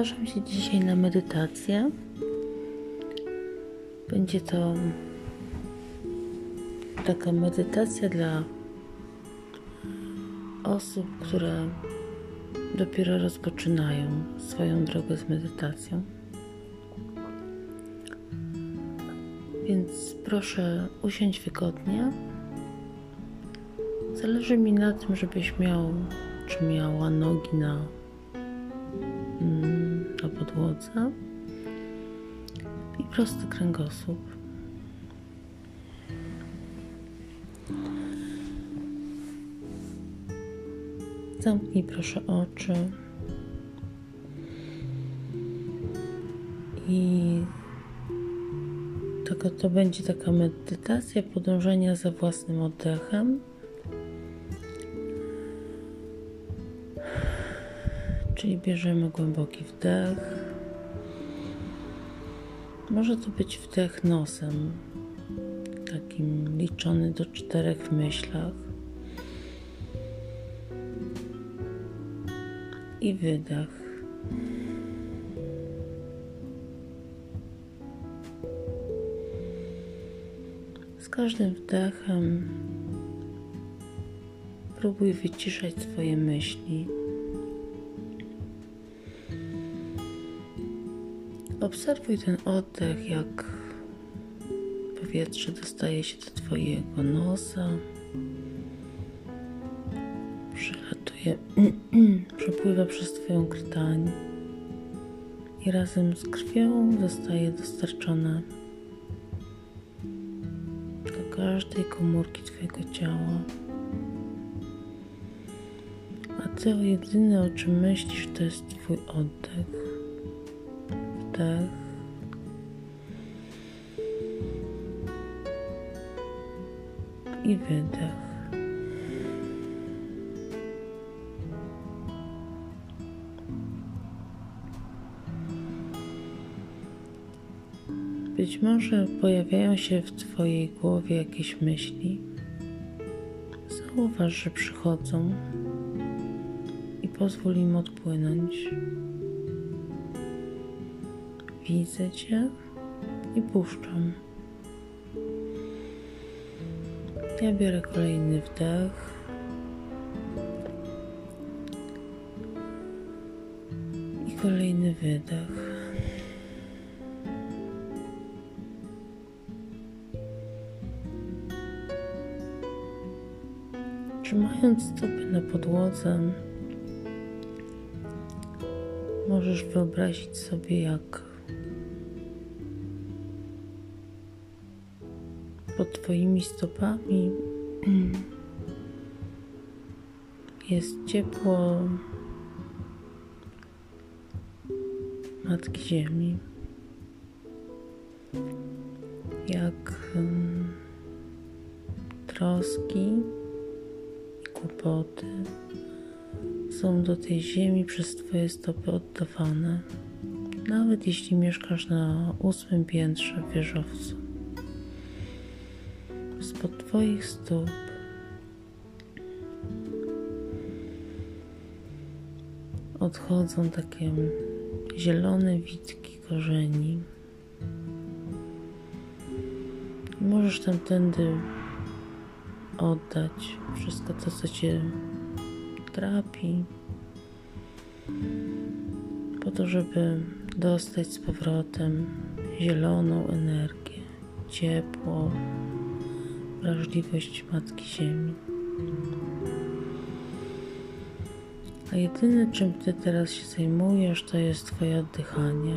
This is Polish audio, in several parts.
Zapraszam Cię dzisiaj na medytację. Będzie to taka medytacja dla osób, które dopiero rozpoczynają swoją drogę z medytacją. Więc proszę usiąść wygodnie. Zależy mi na tym, żebyś miał czy miała nogi na na podłodze i prosty kręgosłup. Zamknij proszę oczy i tylko to będzie taka medytacja podążania za własnym oddechem. Czyli bierzemy głęboki wdech. Może to być wdech nosem, takim liczony do czterech w myślach. I wydech. Z każdym wdechem próbuj wyciszać swoje myśli. Obserwuj ten oddech, jak powietrze dostaje się do Twojego nosa, przelatuje, przepływa przez Twoją krtań i razem z krwią zostaje dostarczone do każdej komórki Twojego ciała. A Ty jedyne o czym myślisz, to jest Twój oddech wdech. I wydech. Być może pojawiają się w Twojej głowie jakieś myśli. Zauważ, że przychodzą i pozwól im odpłynąć. Widzę Cię i puszczam. Ja biorę kolejny wdech. I kolejny wydech. Trzymając stopy na podłodze, możesz wyobrazić sobie, jak pod Twoimi stopami. Jest ciepło. Matki Ziemi. Jak troski i kłopoty są do tej ziemi przez Twoje stopy oddawane, nawet jeśli mieszkasz na ósmym piętrze wieżowcu spod Twoich stóp. Odchodzą takie zielone witki korzeni. Możesz tamtędy oddać wszystko to, co Cię trapi, po to, żeby dostać z powrotem zieloną energię, ciepło, wrażliwość Matki Ziemi. A jedyne, czym Ty teraz się zajmujesz, to jest Twoje oddychanie.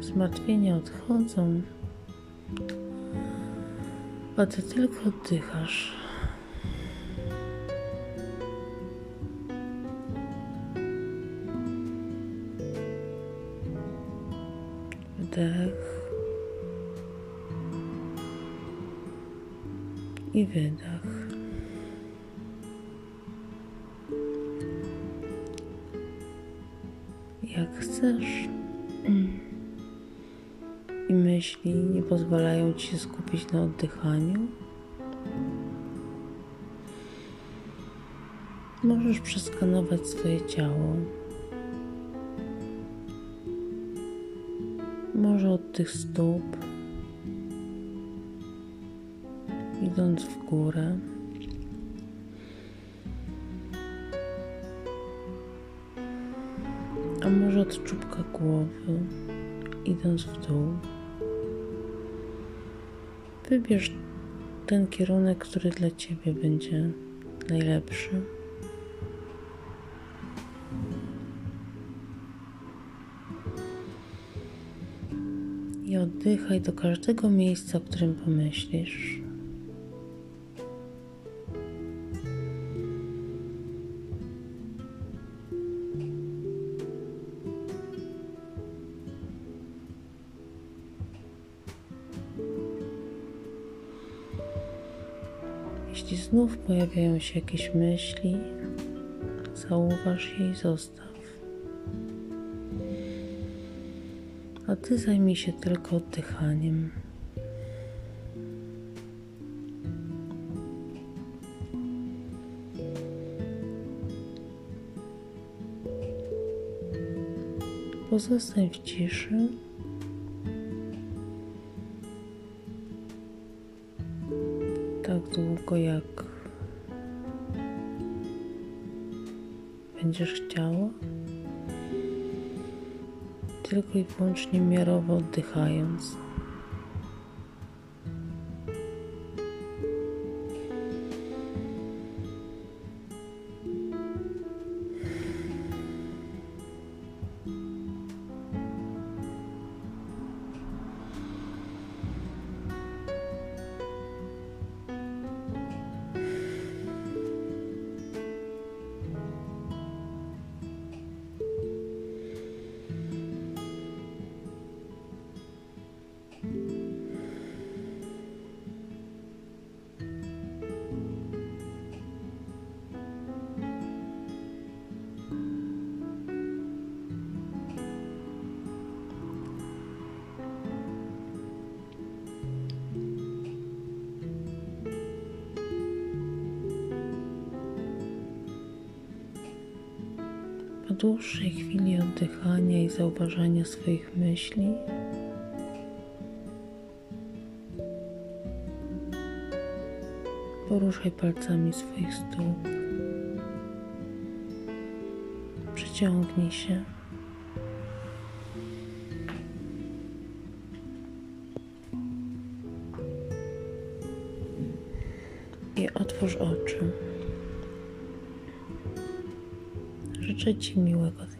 Zmartwienia odchodzą, a Ty tylko oddychasz. Wdech i wydech. Jak chcesz. I myśli nie pozwalają ci się skupić na oddychaniu. Możesz przeskanować swoje ciało. Od tych stóp, idąc w górę. A może od czubka głowy, idąc w dół. Wybierz ten kierunek, który dla Ciebie będzie najlepszy. Oddychaj do każdego miejsca, o którym pomyślisz. Jeśli znów pojawiają się jakieś myśli, zauważ je i zostaw. A ty zajmij się tylko oddychaniem. Pozostań w ciszy. Tak długo, jak będziesz chciała. Tylko i wyłącznie miarowo oddychając. Dłuższej chwili oddychania i zauważania swoich myśli, poruszaj palcami swoich stóp. Przyciągnij się. I otwórz oczy. Życzę Ci miłego.